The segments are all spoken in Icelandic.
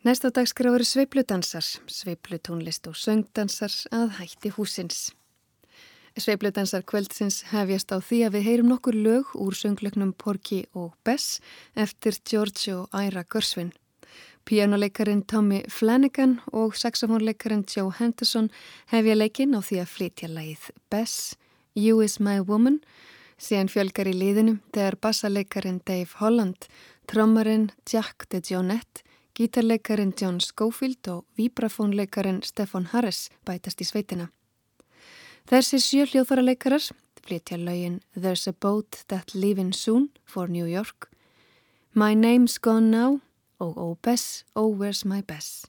Næsta dag skráður sveipludansar, sveiplutónlist og söngdansar að hætti húsins. Sveipludansar kvöldsins hefjast á því að við heyrum nokkur lög úr sönglögnum Porky og Bess eftir George og Ira Gersvin. Pianoleikarin Tommy Flanagan og saxofónleikarin Joe Henderson hefja leikin á því að flytja leið Bess, You is my woman, síðan fjölgar í liðinu þegar bassaleikarin Dave Holland, trommarin Jack DeJohnette, gítarleikarin John Schofield og vibrafónleikarin Stefan Harris bætast í sveitina. Þessi sjö hljóðfaraleikarar flytja laugin There's a boat that leaving soon for New York, My name's gone now og Oh Bess, Oh Where's My Bess.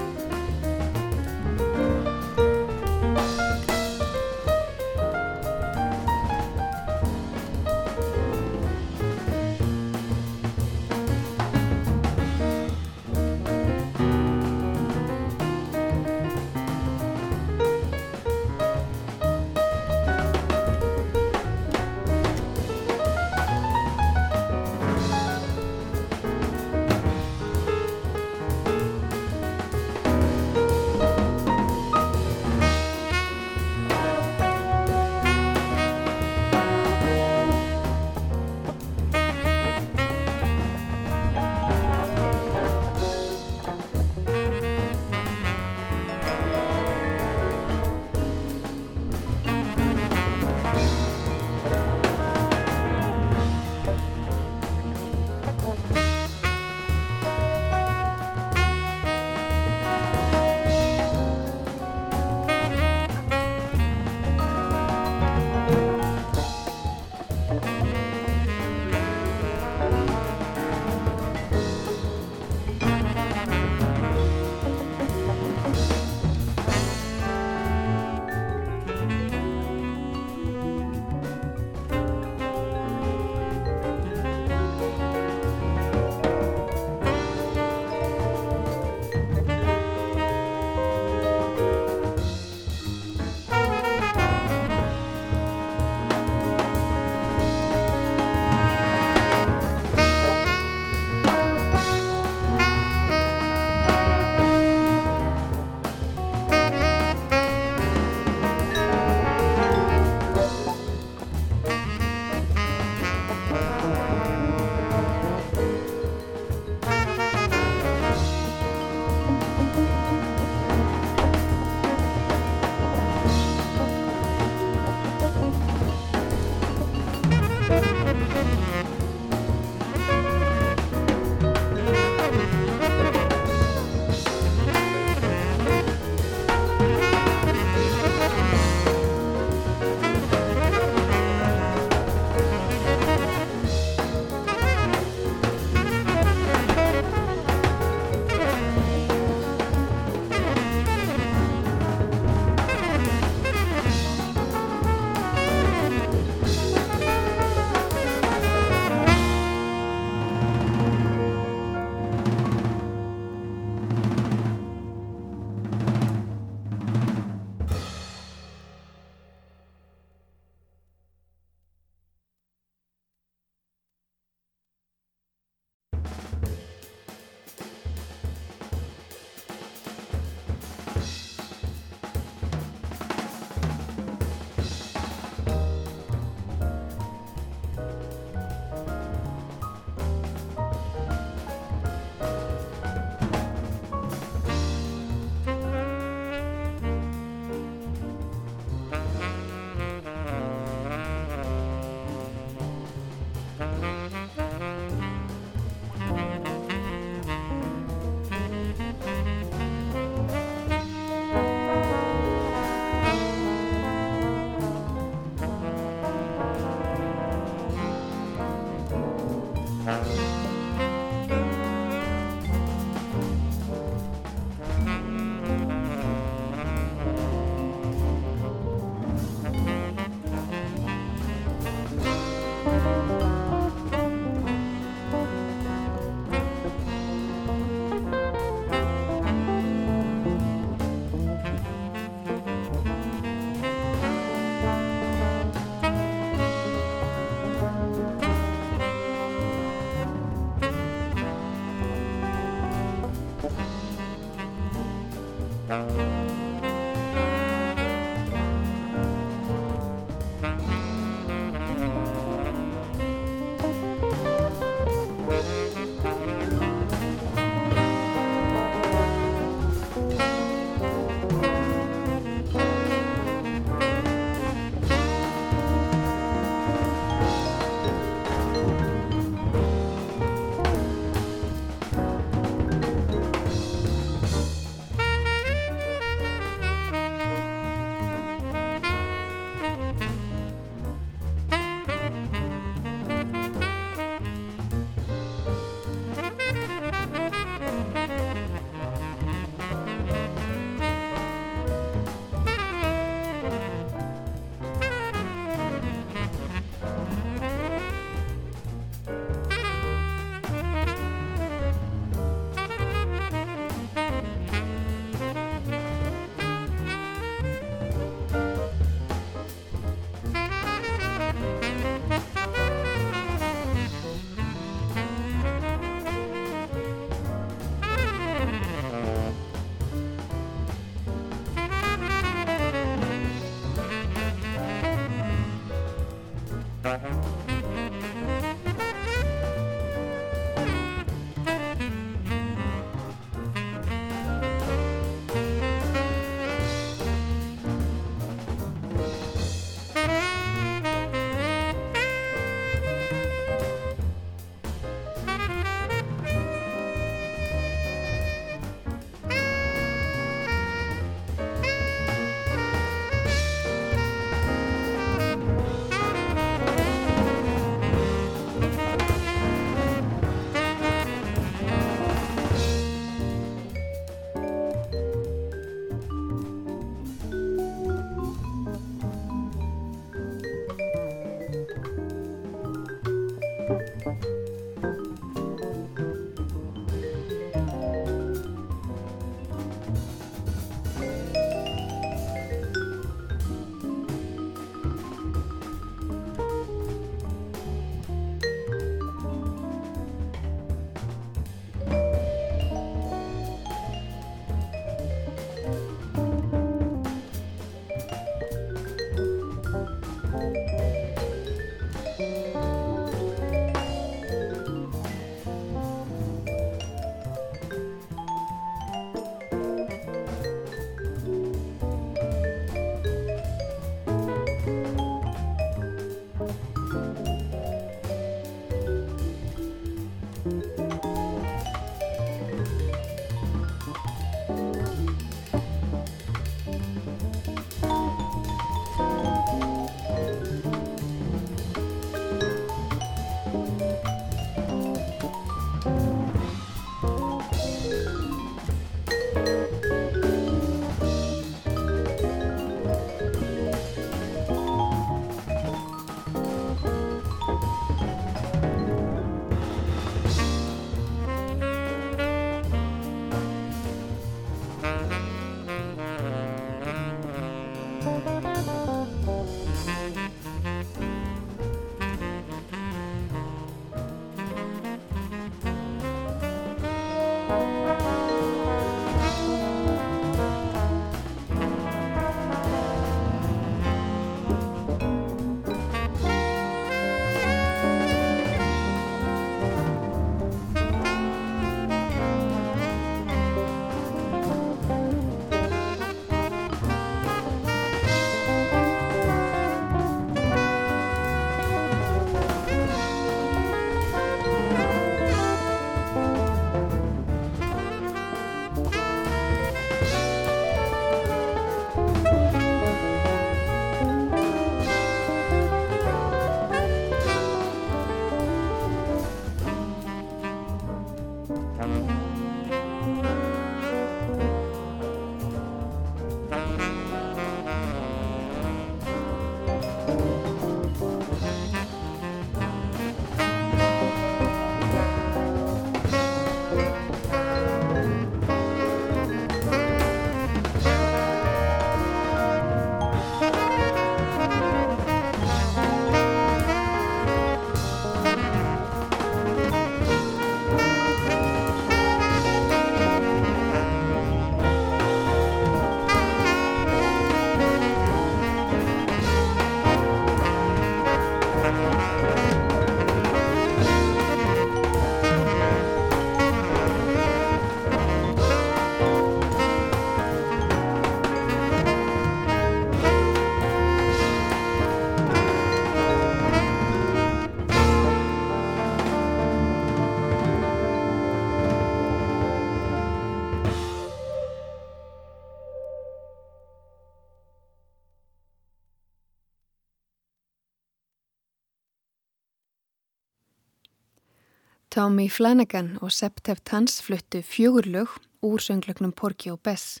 Tommy Flanagan og Septev Tans fluttu fjögur lög úr sönglögnum Porky og Bess.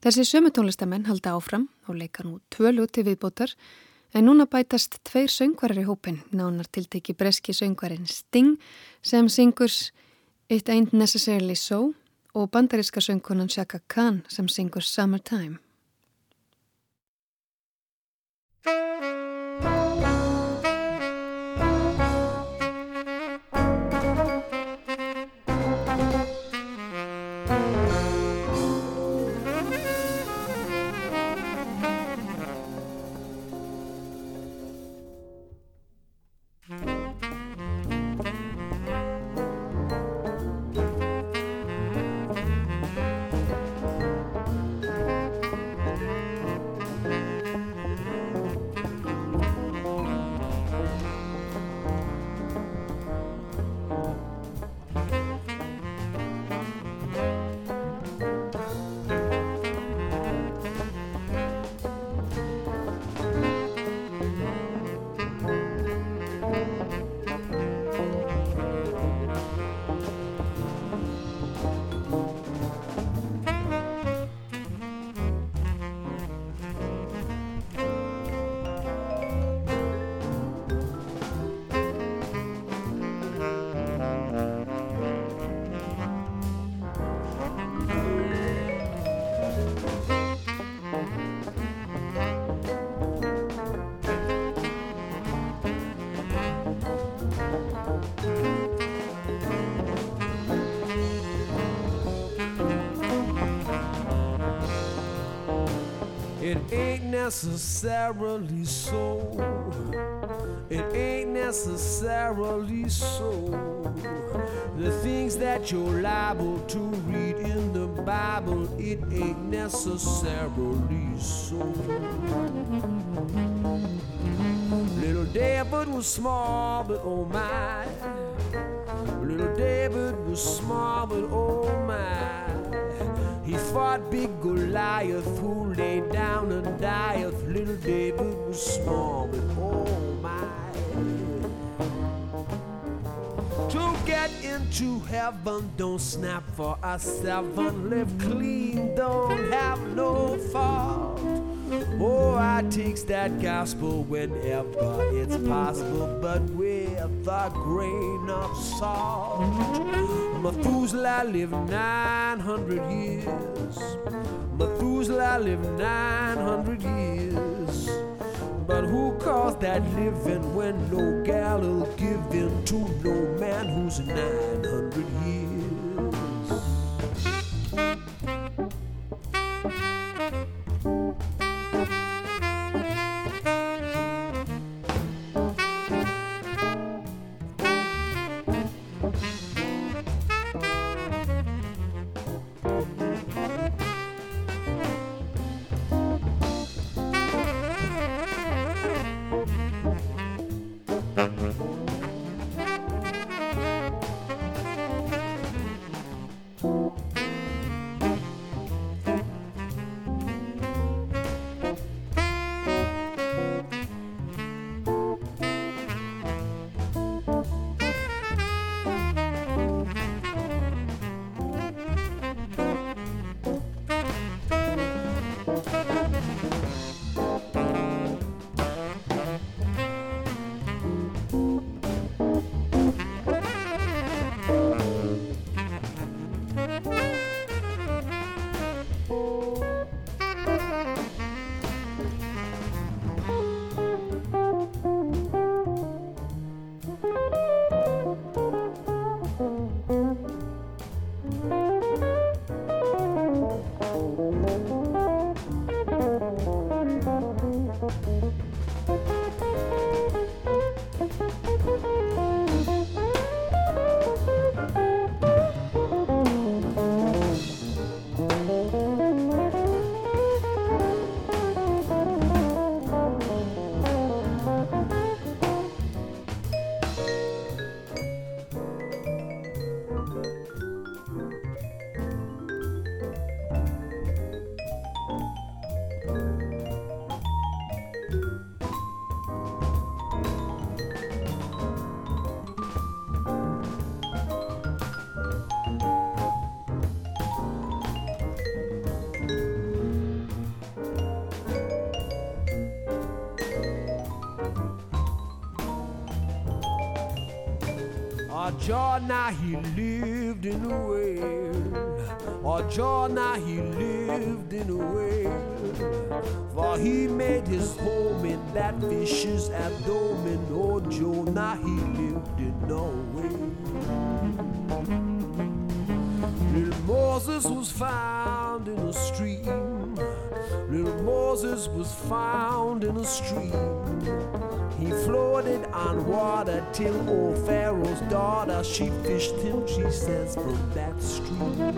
Þessi sömu tónlistamenn halda áfram og leika nú tvö lög til viðbótar en núna bætast tveir söngvarar í hópin, nánar tilteki breski söngvarin Sting sem syngurs It Ain't Necessarily So og bandaríska söngkonan Shaka Khan sem syngur Summertime. Necessarily so. It ain't necessarily so. The things that you're liable to read in the Bible, it ain't necessarily so. Little David was small, but oh my. Little David was small, but oh my. He fought big Goliath who lay down and died. Little David was small, but oh my. To get into heaven, don't snap for a seven. Live clean, don't have no fault. Oh, I takes that gospel whenever it's possible, but with a grain of salt. Methuselah lived 900 years. Methuselah lived 900 years. But who calls that living when no gal will give in to no man who's 900 years? He floated on water till old Pharaoh's daughter she fished him, she says, from that stream.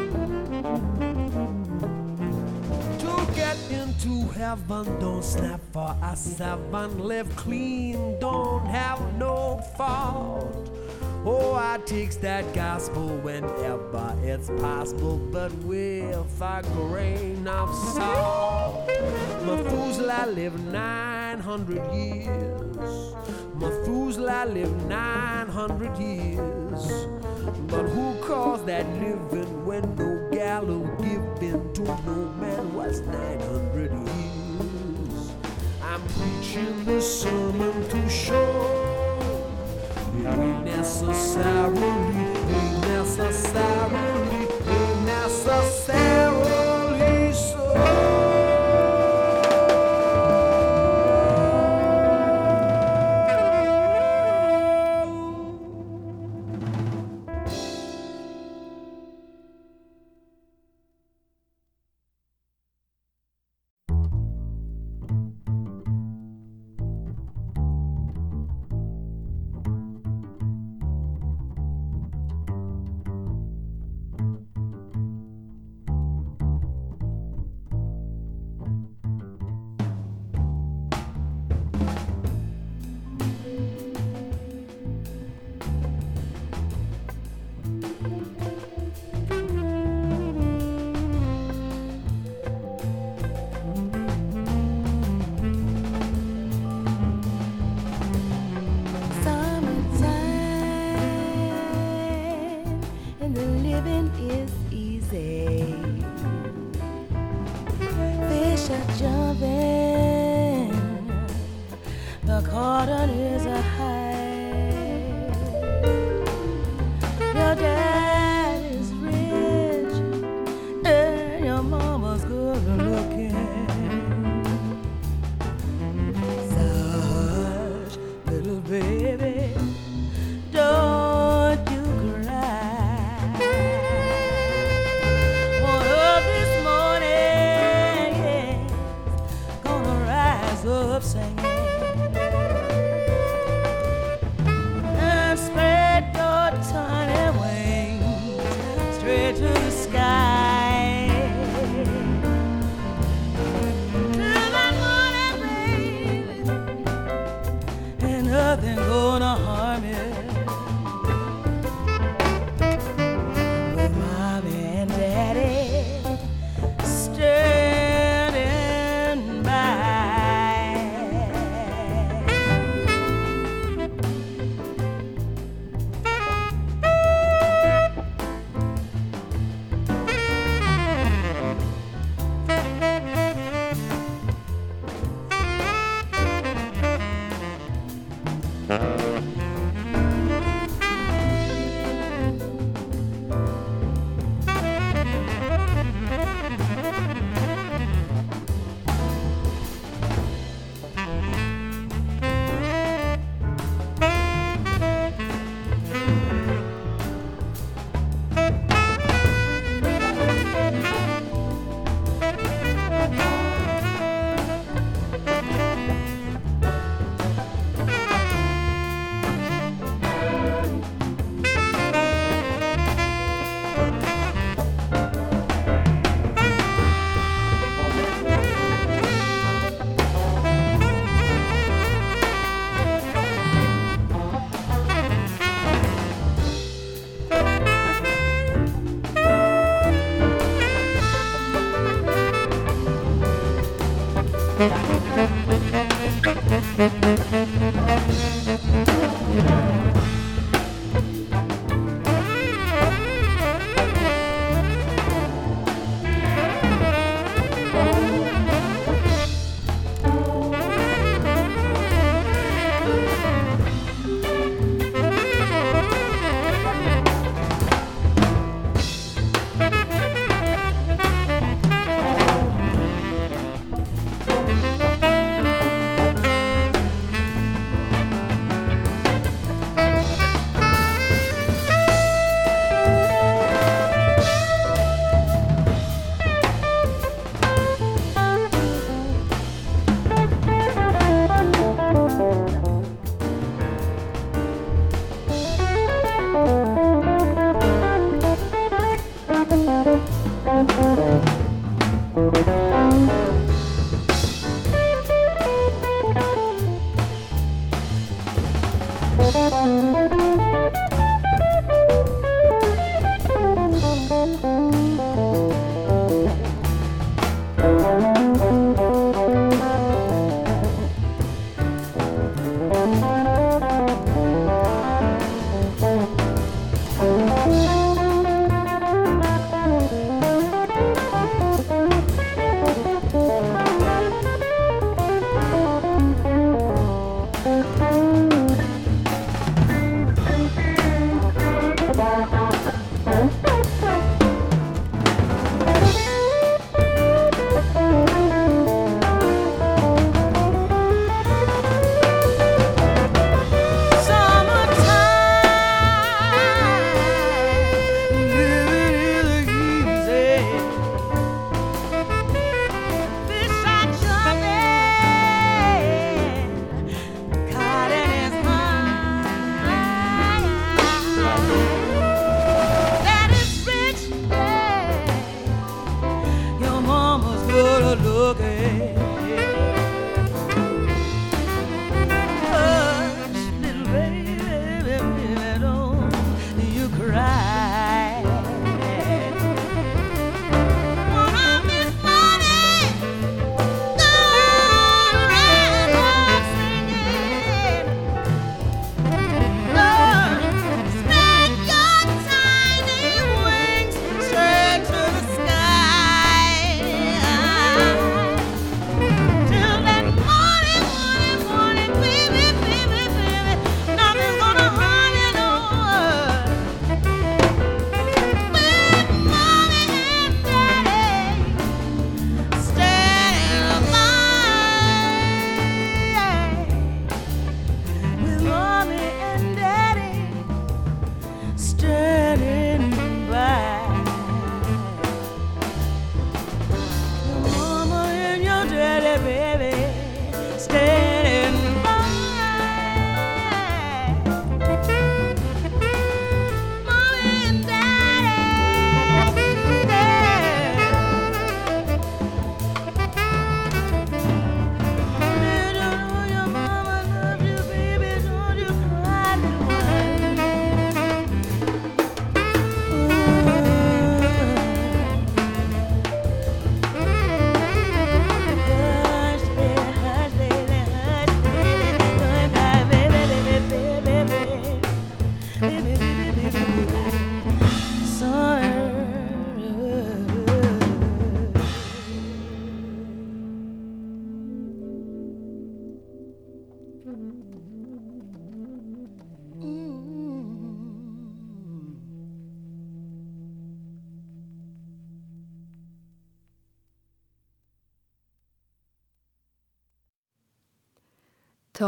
To get into heaven, don't snap for a seven. Live clean, don't have no fault. Oh, I takes that gospel whenever it's possible, but with a grain of salt. Methuselah lived 900 years. Methuselah lived 900 years. But who calls that living when no gallows given to no man was 900 years? I'm preaching this sermon to show ain't necessarily, ain't necessarily, ain't necessarily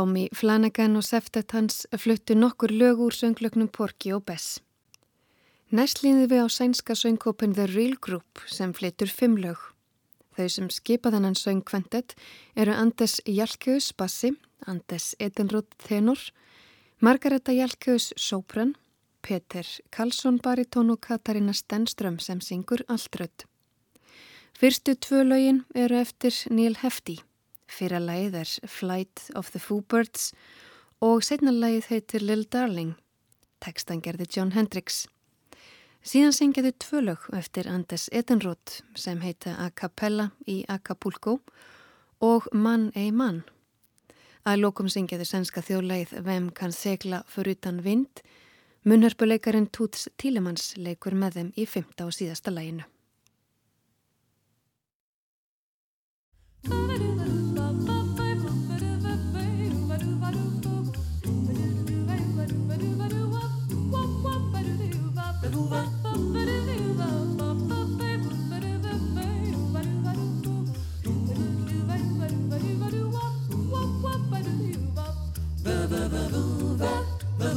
Tommy Flanagan og Seftet hans fluttu nokkur lög úr sönglögnum Porky og Bess. Næst líði við á sænska söngkópin The Real Group sem flyttur fimm lög. Þau sem skipa þennan söngkventet eru Anders Jalkeus bassi, Anders Edenrútt tenor, Margareta Jalkeus sopran, Peter Karlsson baritón og Katarina Stenström sem syngur alltrödd. Fyrstu tvö lögin eru eftir Neil Hefti. Fyrra lagið er Flight of the Foobirds og setna lagið heitir Lil Darling. Tekstan gerði John Hendricks. Síðan syngjaði tvö lög eftir Anders Edenroth sem heita A Cappella í Acapulco og Mann ei mann. Að lókum syngjaði sænska þjóðlægið Vem kann segla fyrir utan vind. Munnhörpuleikarin Túts Tílemanns leikur með þeim í fymta og síðasta læginu.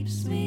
Keeps me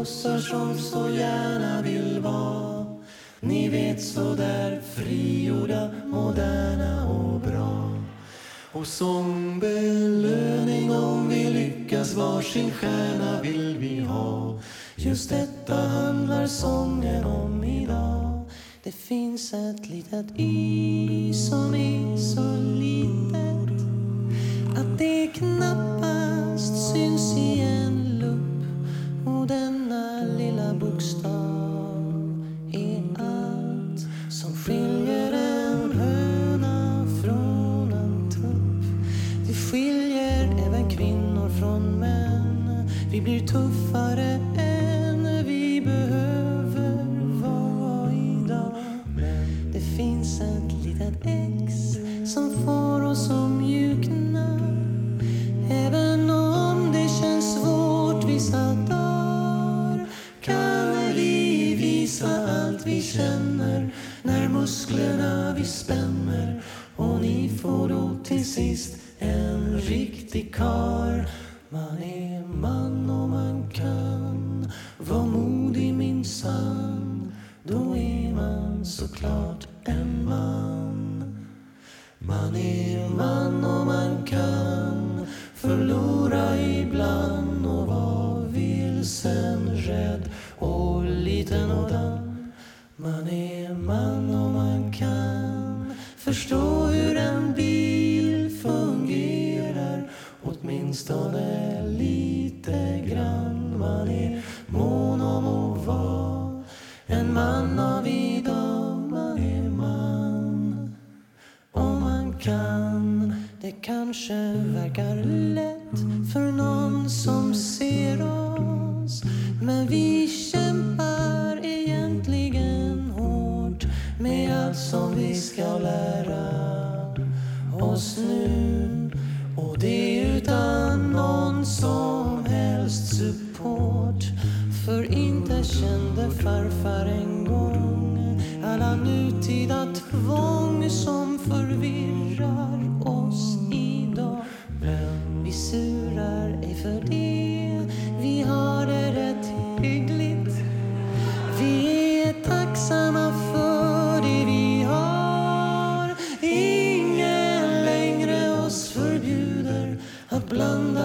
gossar som så gärna vill vara. Ni vet så där frigjorda, moderna och bra. Och som belöning om vi lyckas varsin stjärna vill vi ha. Just detta handlar sången om idag. Det finns ett litet i som är så litet att det knappast syns igen. bookstore.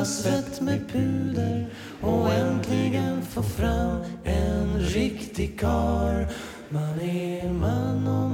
svett med puder och äntligen få fram en riktig kar. Man är man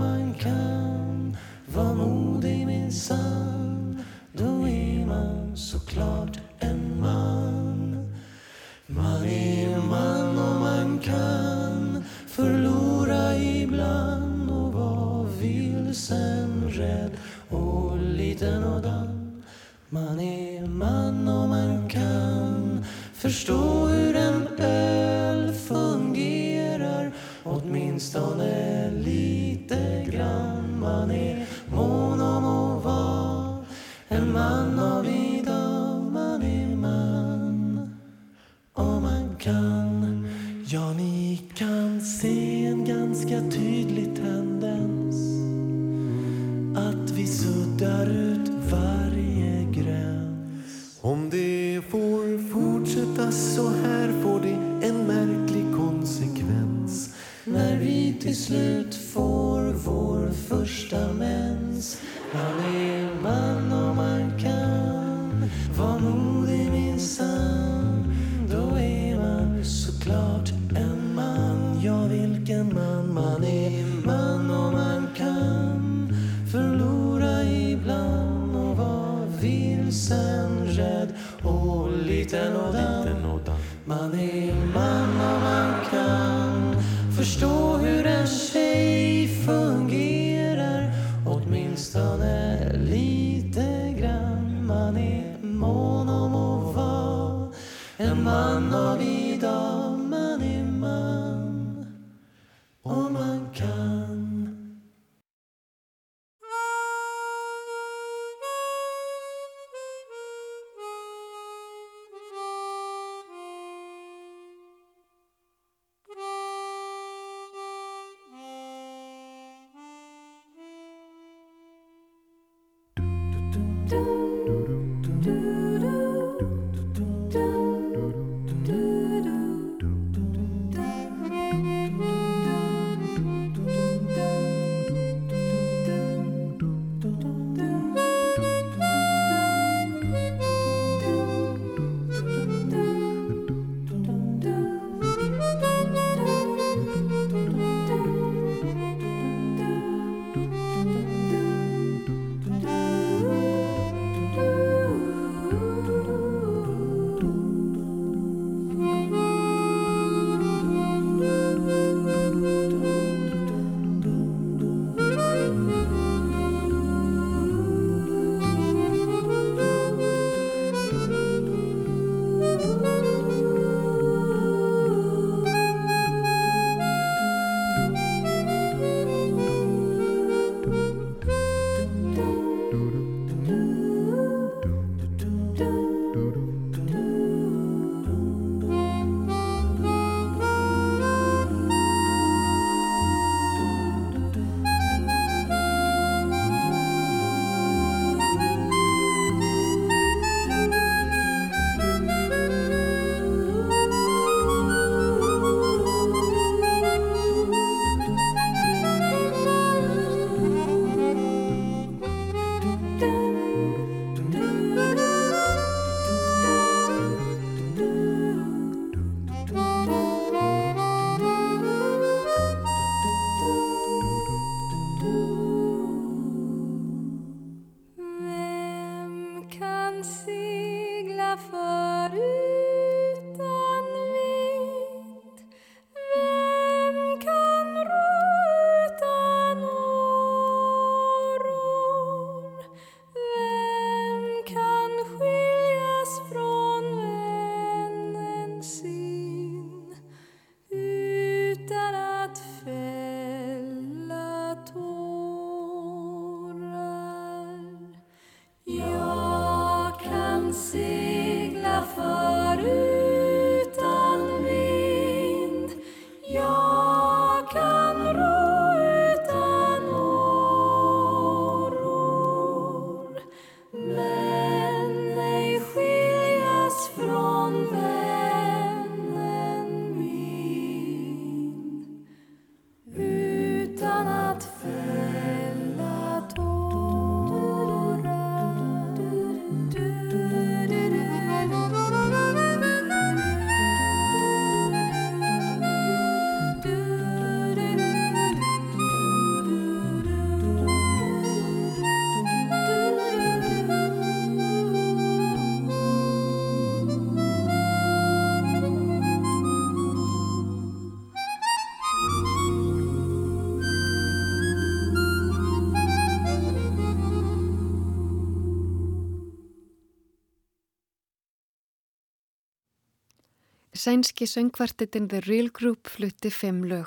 Sænski söngkvartettin The Real Group flutti fimm lög.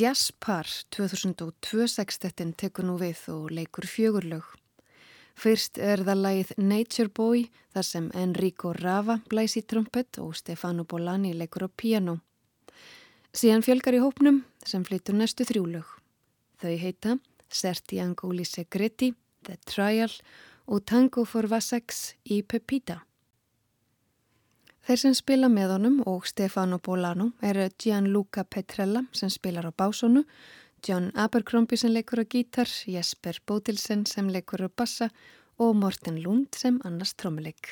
Jazzpar 2002 sextettin tekur nú við og leikur fjögur lög. Fyrst er það lagið Nature Boy þar sem Enrico Rava blæs í trompet og Stefano Bolani leikur á piano. Síðan fjölgar í hópnum sem flyttur næstu þrjú lög. Þau heita Serti Angoli Segreti, The Trial og Tango for Vassex í Pepita. Þeir sem spila með honum og Stefano Bolano eru Gianluca Petrella sem spilar á básonu, John Abercrombie sem leikur á gítar, Jesper Bodilsen sem leikur á bassa og Morten Lund sem annars trommuleik.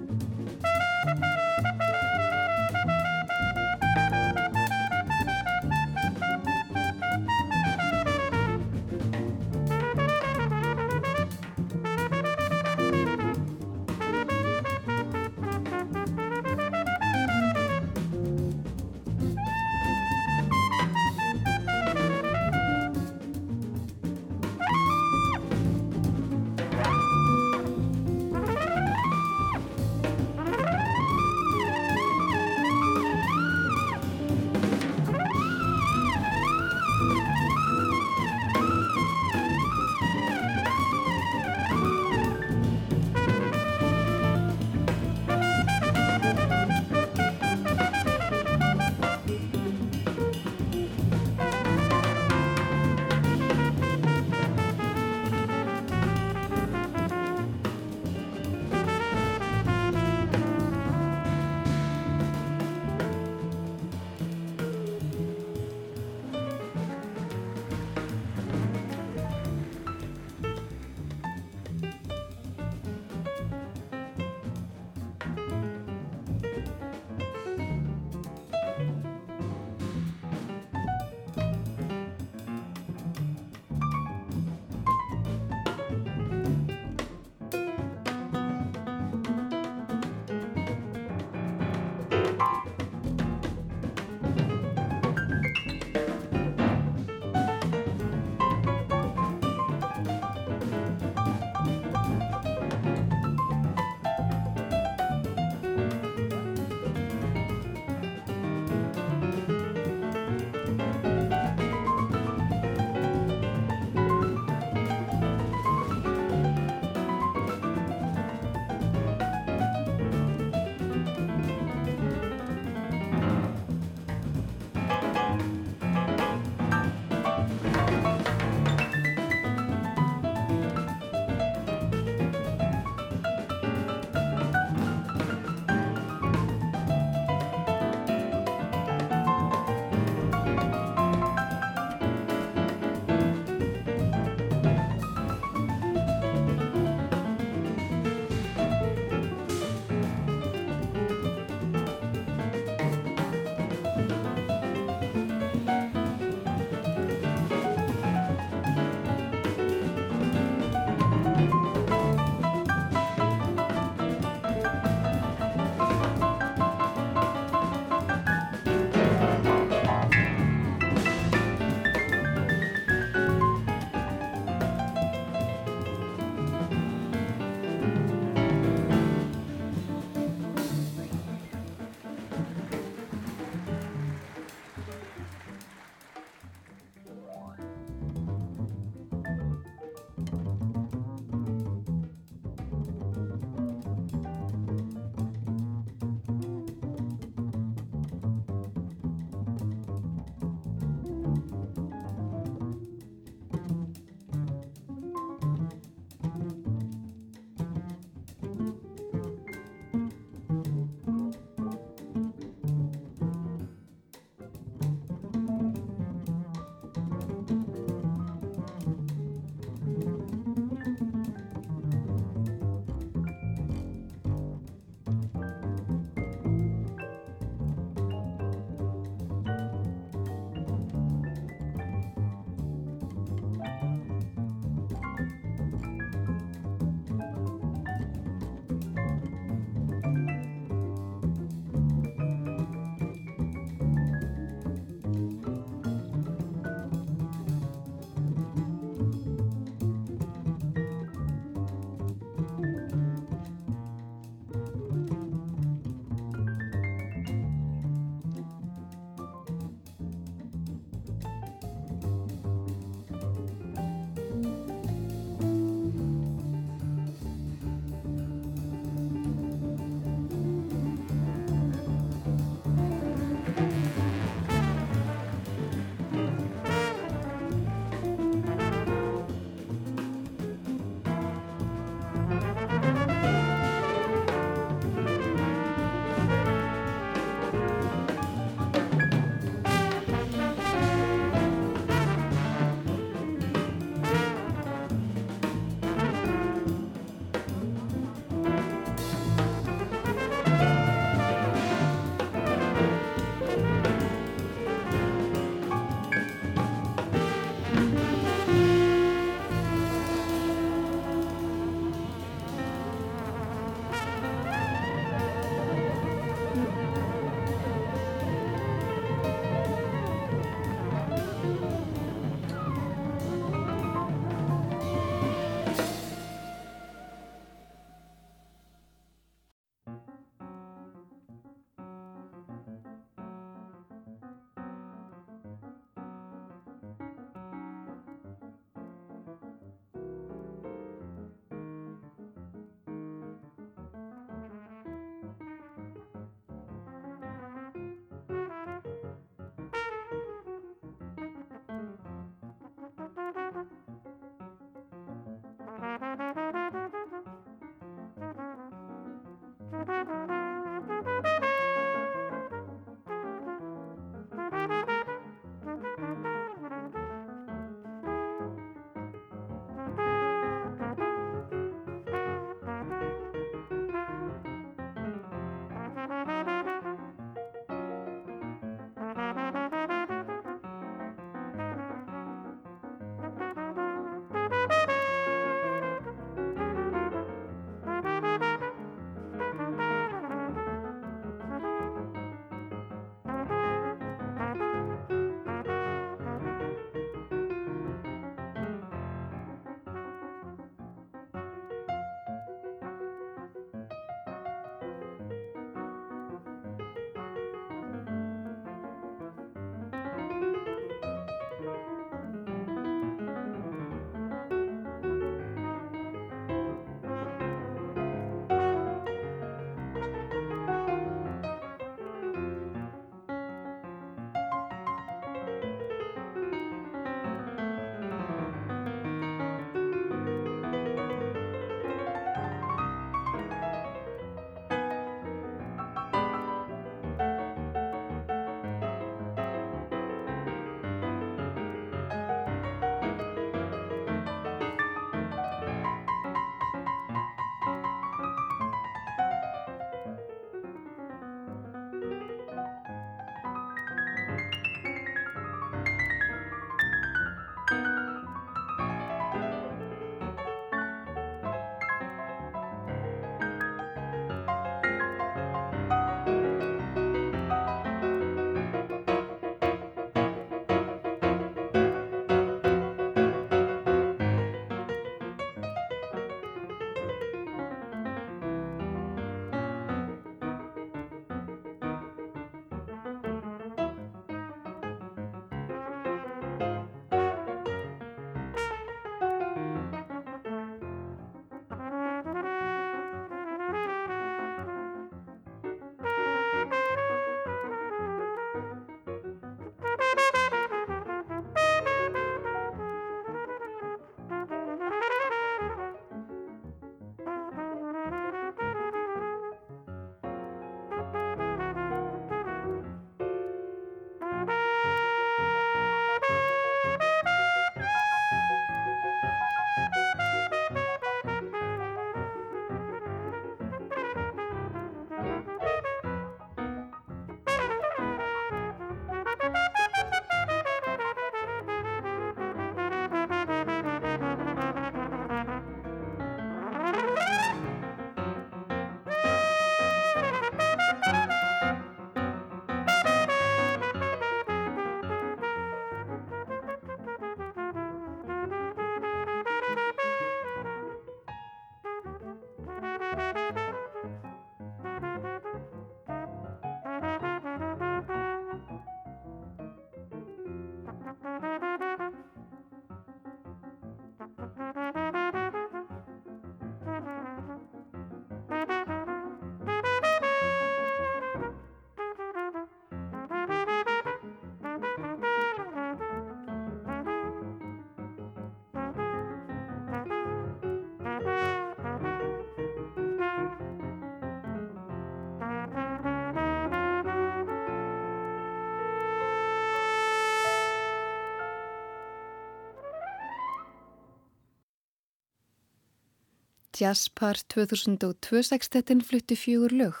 Jazzpar 2002 sextettin flutti fjögur lög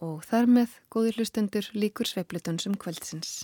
og þar með góðir hlustendur líkur sveiplutönsum kvöldsins.